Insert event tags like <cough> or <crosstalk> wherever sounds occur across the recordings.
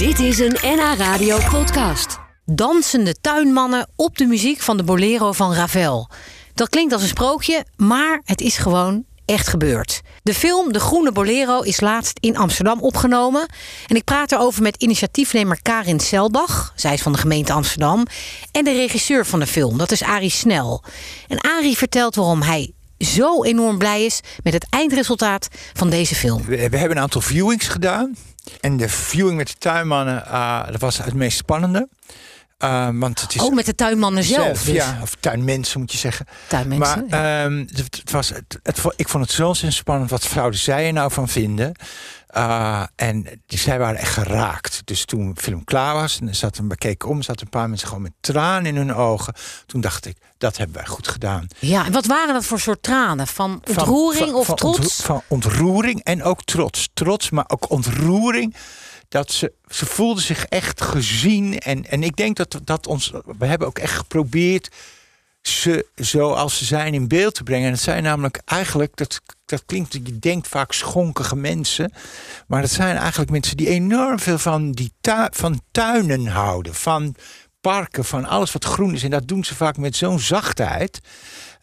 Dit is een NH Radio podcast. Dansende tuinmannen op de muziek van de Bolero van Ravel. Dat klinkt als een sprookje, maar het is gewoon echt gebeurd. De film De Groene Bolero is laatst in Amsterdam opgenomen. En ik praat erover met initiatiefnemer Karin Selbach. Zij is van de gemeente Amsterdam. En de regisseur van de film, dat is Arie Snel. En Arie vertelt waarom hij zo enorm blij is met het eindresultaat van deze film. We, we hebben een aantal viewings gedaan. En de viewing met de tuinmannen, uh, dat was het meest spannende. Uh, want het is Ook met de tuinmannen zelf. dus. Ja, of tuinmensen moet je zeggen. Tuinmensen, Maar ehm, het, het was, het, het, ik vond het zo spannend wat vrouwen zij er nou van vinden. Uh, en die, zij waren echt geraakt. Dus toen de film klaar was en zat een, keek om, zaten een paar mensen gewoon met tranen in hun ogen. Toen dacht ik, dat hebben wij goed gedaan. Ja, en wat waren dat voor soort tranen? Van ontroering van- of van trots? van ontroering en ook trots. Trots, maar ook ontroering. Dat ze, ze voelden zich echt gezien. En, en ik denk dat, dat ons. We hebben ook echt geprobeerd ze zoals ze zijn in beeld te brengen. En het zijn namelijk eigenlijk, dat, dat klinkt, je denkt vaak schonkige mensen. Maar het zijn eigenlijk mensen die enorm veel van, die van tuinen houden. Van parken, van alles wat groen is. En dat doen ze vaak met zo'n zachtheid.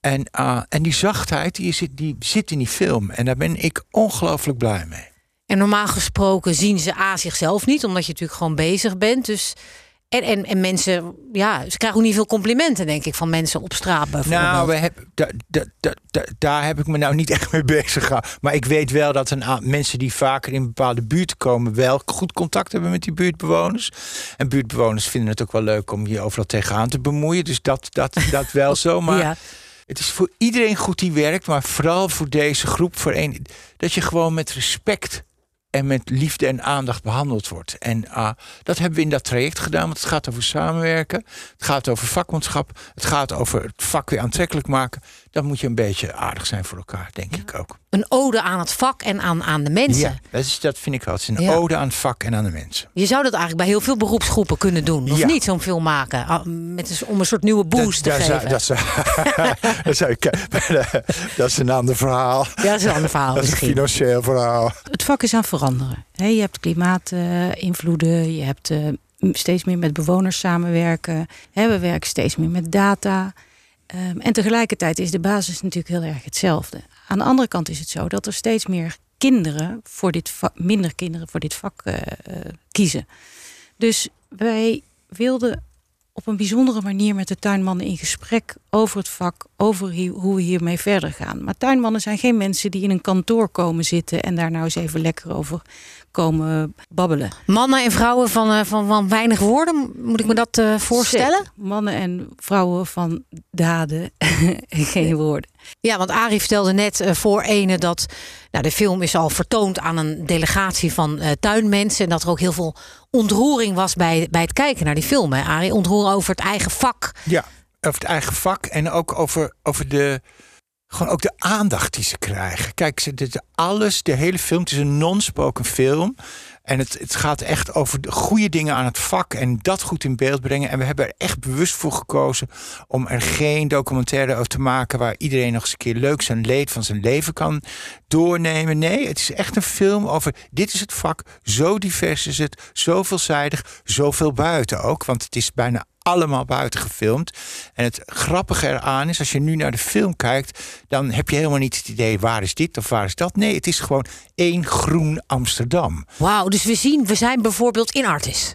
En, ah, en die zachtheid die zit, die zit in die film. En daar ben ik ongelooflijk blij mee. En normaal gesproken zien ze A zichzelf niet, omdat je natuurlijk gewoon bezig bent. Dus, en, en, en mensen, ja, ze krijgen ook niet veel complimenten, denk ik, van mensen op straat bijvoorbeeld. Nou, we hebben, da, da, da, da- daar heb ik me nou niet <laughs> echt mee bezig gehouden. Maar ik weet wel dat een aantal mensen die vaker in bepaalde buurten komen... wel goed contact hebben met die buurtbewoners. En buurtbewoners vinden het ook wel leuk om je overal tegenaan te bemoeien. Dus dat, dat, <laughs> dat wel zo. Maar Ja. het is voor iedereen goed die werkt. Maar vooral voor deze groep. Voor een, dat je gewoon met respect en met liefde en aandacht behandeld wordt. En ah, dat hebben we in dat traject gedaan. Want het gaat over samenwerken. Het gaat over vakmanschap. Het gaat over het vak weer aantrekkelijk maken. Dan moet je een beetje aardig zijn voor elkaar, denk ik ook. Een ode aan het vak en aan, aan de mensen. Ja, dat, is, dat vind ik wel. Het is een Ja. ode aan het vak en aan de mensen. Je zou dat eigenlijk bij heel veel beroepsgroepen kunnen doen. Of Ja. niet, zo'n film maken. ah, Met een, om een soort nieuwe boost dat, te dat, geven. dat, zou- <laughs> dat, zou ik, <laughs> dat is een ander verhaal. ja, dat is een ander verhaal Dat is een misschien. financieel verhaal. Het vak is aan het veranderen. Je hebt klimaatinvloeden, je hebt eh, steeds meer met bewoners samenwerken. Hè, we werken steeds meer met data. Ehm, en tegelijkertijd is de basis natuurlijk heel erg hetzelfde. Aan de andere kant is het zo dat er steeds meer kinderen voor dit vak, minder kinderen voor dit vak eh, eh, kiezen. Dus wij wilden op een bijzondere manier met de tuinmannen in gesprek over het vak, over hoe we hiermee verder gaan. Maar tuinmannen zijn geen mensen die in een kantoor komen zitten en daar nou eens even lekker over komen babbelen. Mannen en vrouwen van, eh, van, van weinig woorden, moet ik me dat eh, voorstellen? Mannen en vrouwen van daden, <laughs> geen woorden. Ja, want Arie vertelde net eh, voor ene dat nou, de film is al vertoond aan een delegatie van eh, tuinmensen. En dat er ook heel veel ontroering was bij, bij het kijken naar die film. Hè, Arie, ontroering over het eigen vak. Ja, over het eigen vak en ook over, over de. Gewoon ook de aandacht die ze krijgen. Kijk, ze, dit, alles, de hele film, het is een non-spoken film. En het, het gaat echt over de goede dingen aan het vak en dat goed in beeld brengen. En we hebben er echt bewust voor gekozen om er geen documentaire over te maken waar iedereen nog eens een keer leuk zijn leed van zijn leven kan doornemen. Nee, het is echt een film over dit is het vak, zo divers is het, zo veelzijdig, zoveel buiten ook. Want het is bijna allemaal buiten gefilmd. En het grappige eraan is, als je nu naar de film kijkt, dan heb je helemaal niet het idee waar is dit of waar is dat. Nee, het is gewoon één groen Amsterdam. Wauw, dus we zien, we zijn bijvoorbeeld in Artis.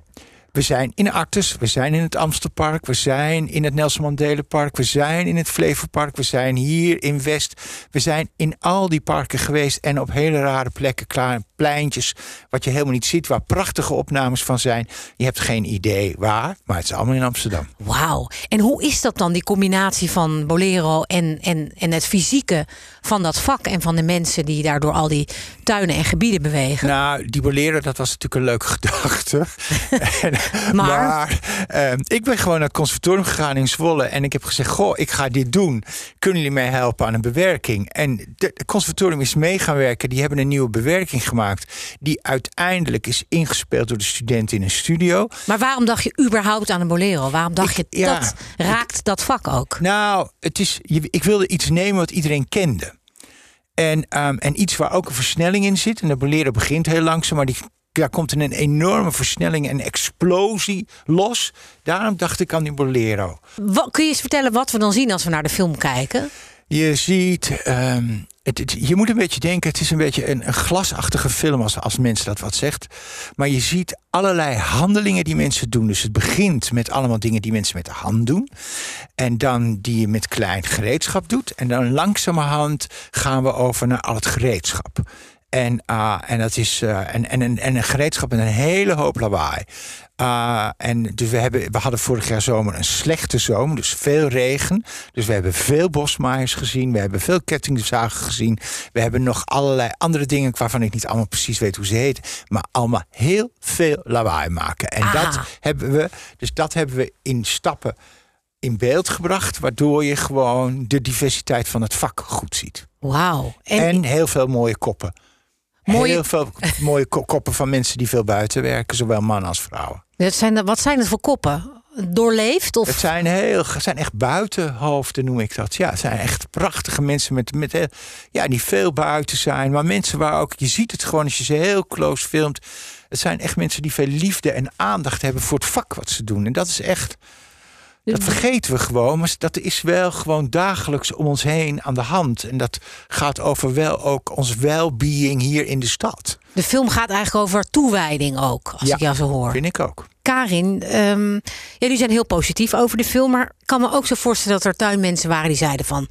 We zijn in Artes, we zijn in het Amstelpark, we zijn in het Nelson we zijn in het Flevopark, we zijn hier in West. We zijn in al die parken geweest en op hele rare plekken, klaar pleintjes, wat je helemaal niet ziet, waar prachtige opnames van zijn. Je hebt geen idee waar, maar het is allemaal in Amsterdam. Wauw. En hoe is dat dan, die combinatie van Bolero en, en, en het fysieke van dat vak en van de mensen die daar door al die tuinen en gebieden bewegen? Nou, die boleren, dat was natuurlijk een leuke <laughs> gedachte. En- <laughs> Maar? ehm, ik ben gewoon naar het conservatorium gegaan in Zwolle. En ik heb gezegd, goh, ik ga dit doen. Kunnen jullie mij helpen aan een bewerking? En het conservatorium is mee gaan werken. Die hebben een nieuwe bewerking gemaakt. Die uiteindelijk is ingespeeld door de studenten in een studio. Maar waarom dacht je überhaupt aan een bolero? Waarom dacht Ik- je ja. dat raakt dat vak ook? Nou, het is, ik wilde iets nemen wat iedereen kende. En, ehm, en iets waar ook een versnelling in zit. En de bolero begint heel langzaam, maar die daar komt een enorme versnelling en explosie los. Daarom dacht ik aan die Bolero. Wat, kun je eens vertellen wat we dan zien als we naar de film kijken? Je ziet, ehm, het, het- je moet een beetje denken, het is een beetje een, een glasachtige film als, als mensen dat wat zegt. Maar je ziet allerlei handelingen die mensen doen. Dus het begint met allemaal dingen die mensen met de hand doen. En dan die je met klein gereedschap doet. En dan langzamerhand gaan we over naar al het gereedschap. En, en dat is eh, en, en, en, en een gereedschap met een hele hoop lawaai. Ah, en dus we, hebben, we hadden vorig jaar zomer een slechte zomer, dus veel regen. Dus we hebben veel bosmaaiers gezien, we hebben veel kettingzagen gezien. We hebben nog allerlei andere dingen waarvan ik niet allemaal precies weet hoe ze heten. Maar allemaal heel veel lawaai maken. En Ah. dat hebben we, dus dat hebben we in stappen in beeld gebracht, waardoor je gewoon de diversiteit van het vak goed ziet. Wauw. En, En, heel veel mooie koppen. Mooie- Heel veel mooie ko- koppen van mensen die veel buiten werken, zowel mannen als vrouwen. dat zijn, de- wat zijn het voor koppen? Doorleefd? Of? Het zijn, heel, zijn echt buitenhoofden, noem ik dat. Ja, het zijn echt prachtige mensen met, met heel- ja, die veel buiten zijn. Maar mensen waar ook, je ziet het gewoon als je ze heel close filmt. Het zijn echt mensen die veel liefde en aandacht hebben voor het vak wat ze doen. En dat is echt, dat vergeten we gewoon. Maar dat is wel gewoon dagelijks om ons heen aan de hand. En dat gaat over wel ook ons well-being hier in de stad. De film gaat eigenlijk over toewijding ook, als Ja. ik jou zo hoor. Vind ik ook. Karin, ehm, ja, jullie zijn heel positief over de film. Maar ik kan me ook zo voorstellen dat er tuinmensen waren die zeiden van...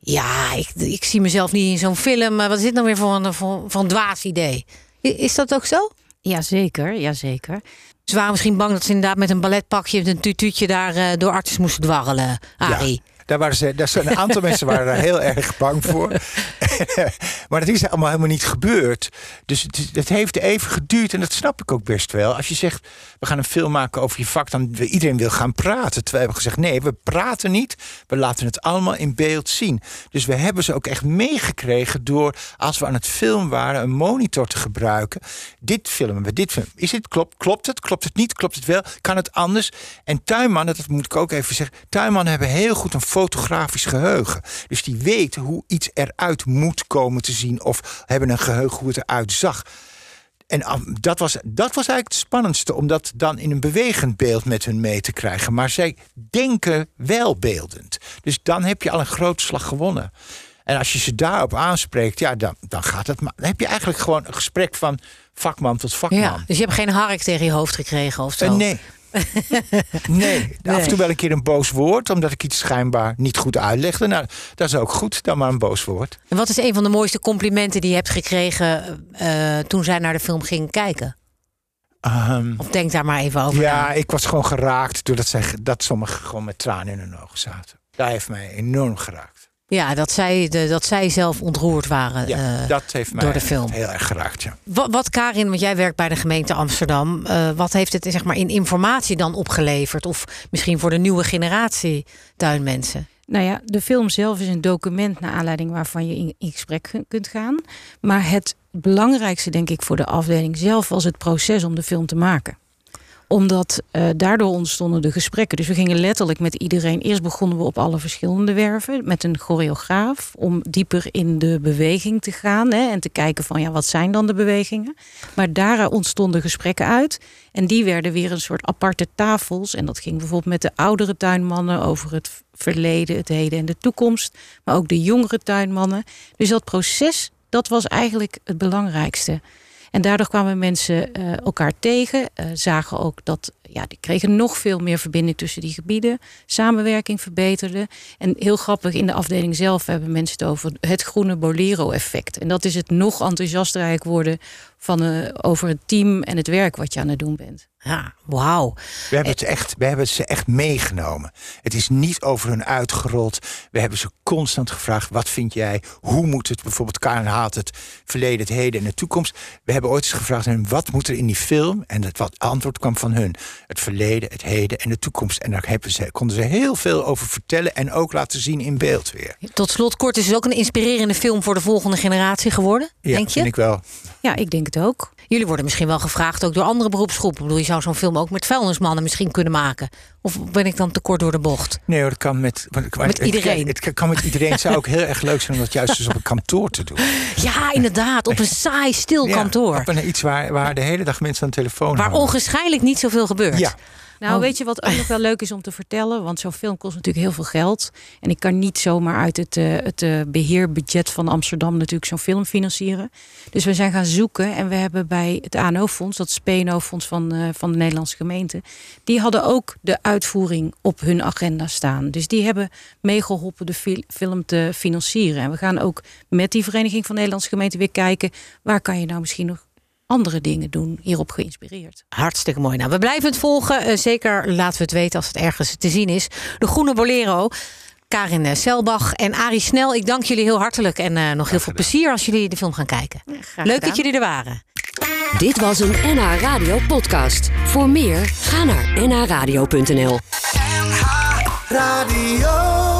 Ja, ik, ik zie mezelf niet in zo'n film. maar Wat is dit nou weer voor een, voor, voor een dwaas idee? Is dat ook zo? Jazeker, jazeker. Ze waren misschien bang dat ze inderdaad met een balletpakje... een tutuutje daar eh, door artsen moesten dwarrelen, Arie. Daar waren ze, daar zijn een aantal <laughs> mensen waren daar heel erg bang voor. <laughs> maar dat is allemaal helemaal niet gebeurd. Dus het, heeft even geduurd en dat snap ik ook best wel. Als je zegt, we gaan een film maken over je vak, dan wil iedereen wil gaan praten. Terwijl we hebben gezegd, nee, we praten niet. We laten het allemaal in beeld zien. Dus we hebben ze ook echt meegekregen door, als we aan het film waren, een monitor te gebruiken. Dit filmen we, dit filmen. Is het klopt? Klopt het? Klopt het niet? Klopt het wel? Kan het anders? En tuinmannen, dat moet ik ook even zeggen, tuinmannen hebben heel goed een fotografisch geheugen. Dus die weten hoe iets eruit moet komen te zien of hebben een geheugen hoe het eruit zag. En ah, dat was, dat was eigenlijk het spannendste, om dat dan in een bewegend beeld met hun mee te krijgen. Maar zij denken wel beeldend. Dus dan heb je al een grote slag gewonnen. En als je ze daarop aanspreekt, ja, dan, dan gaat het. maar- Dan heb je eigenlijk gewoon een gesprek van vakman tot vakman. Ja, dus je hebt geen hark tegen je hoofd gekregen of zo? Eh, nee. <laughs> nee, af en toe wel een keer een boos woord, omdat ik iets schijnbaar niet goed uitlegde. Nou, dat is ook goed, dan maar een boos woord. En wat is een van de mooiste complimenten die je hebt gekregen... eh, toen zij naar de film ging kijken? Ehm, Of denk daar maar even over na. ja, ik was gewoon geraakt doordat zij, dat sommigen gewoon met tranen in hun ogen zaten. Dat heeft mij enorm geraakt. Ja, dat zij, de, dat zij zelf ontroerd waren. Ja, eh, dat heeft mij door de film. heel erg geraakt, ja. wat, wat Karin, want jij werkt bij de gemeente Amsterdam. eh, wat heeft het zeg maar, in informatie dan opgeleverd? Of misschien voor de nieuwe generatie tuinmensen? Nou ja, de film zelf is een document naar aanleiding waarvan je in, in gesprek kun- kunt gaan. Maar het belangrijkste, denk ik, voor de afdeling zelf was het proces om de film te maken omdat eh, daardoor ontstonden de gesprekken. Dus we gingen letterlijk met iedereen. Eerst begonnen we op alle verschillende werven met een choreograaf. Om dieper in de beweging te gaan. Hè, en te kijken van ja, wat zijn dan de bewegingen. Maar daar ontstonden gesprekken uit. En die werden weer een soort aparte tafels. En dat ging bijvoorbeeld met de oudere tuinmannen over het verleden, het heden en de toekomst. Maar ook de jongere tuinmannen. Dus dat proces, dat was eigenlijk het belangrijkste. En daardoor kwamen mensen eh, elkaar tegen, eh, zagen ook dat ja, die kregen nog veel meer verbinding tussen die gebieden. Samenwerking verbeterde. En heel grappig, in de afdeling zelf hebben mensen het over het groene Bolero-effect. En dat is het nog enthousiaster worden van, eh, over het team en het werk wat je aan het doen bent. Ja, wauw. We hebben, het echt, we hebben ze echt meegenomen. Het is niet over hun uitgerold. We hebben ze constant gevraagd: wat vind jij? Hoe moet het? Bijvoorbeeld, Karen haalt het verleden, het heden en de toekomst. We hebben ooit eens gevraagd: wat moet er in die film? En het wat antwoord kwam van hun: het verleden, het heden en de toekomst. En daar hebben ze, konden ze heel veel over vertellen en ook laten zien in beeld weer. Tot slot, kort is het ook een inspirerende film voor de volgende generatie geworden, Ja, denk je? vind ik wel. Ja, ik denk het ook. Jullie worden misschien wel gevraagd ook door andere beroepsgroepen. Ik bedoel, je zou zo'n film ook met vuilnismannen misschien kunnen maken. Of ben ik dan te kort door de bocht? Nee hoor, dat kan met, Met het- iedereen. Het, kan met iedereen. Het zou ook heel erg leuk zijn om dat juist dus op een kantoor te doen. Ja, inderdaad. Op een saai, stil Ja, kantoor. op een, iets waar, waar de hele dag mensen aan de telefoon Waar hangen. ongeschijnlijk niet zoveel gebeurt. Ja, Nou, Oh. weet je wat ook nog wel leuk is om te vertellen? Want zo'n film kost natuurlijk heel veel geld. En ik kan niet zomaar uit het, eh, het eh, beheerbudget van Amsterdam natuurlijk zo'n film financieren. Dus we zijn gaan zoeken en we hebben bij het ANO-fonds, dat is PNO-fonds van, eh, van de Nederlandse gemeente, die hadden ook de uitvoering op hun agenda staan. Dus die hebben meegeholpen de fil- film te financieren. En we gaan ook met die Vereniging van Nederlandse Gemeenten weer kijken, waar kan je nou misschien nog andere dingen doen, hierop geïnspireerd. Hartstikke mooi. Nou, we blijven het volgen. Eh, zeker laten we het weten als het ergens te zien is. De Groene Bolero. Karin eh, Selbach en Arie Snel, ik dank jullie heel hartelijk. En eh, nog heel veel plezier als jullie de film gaan kijken. Leuk gedaan. dat jullie er waren. Dit was een NH Radio podcast. Voor meer, ga naar nhradio.nl. Radio.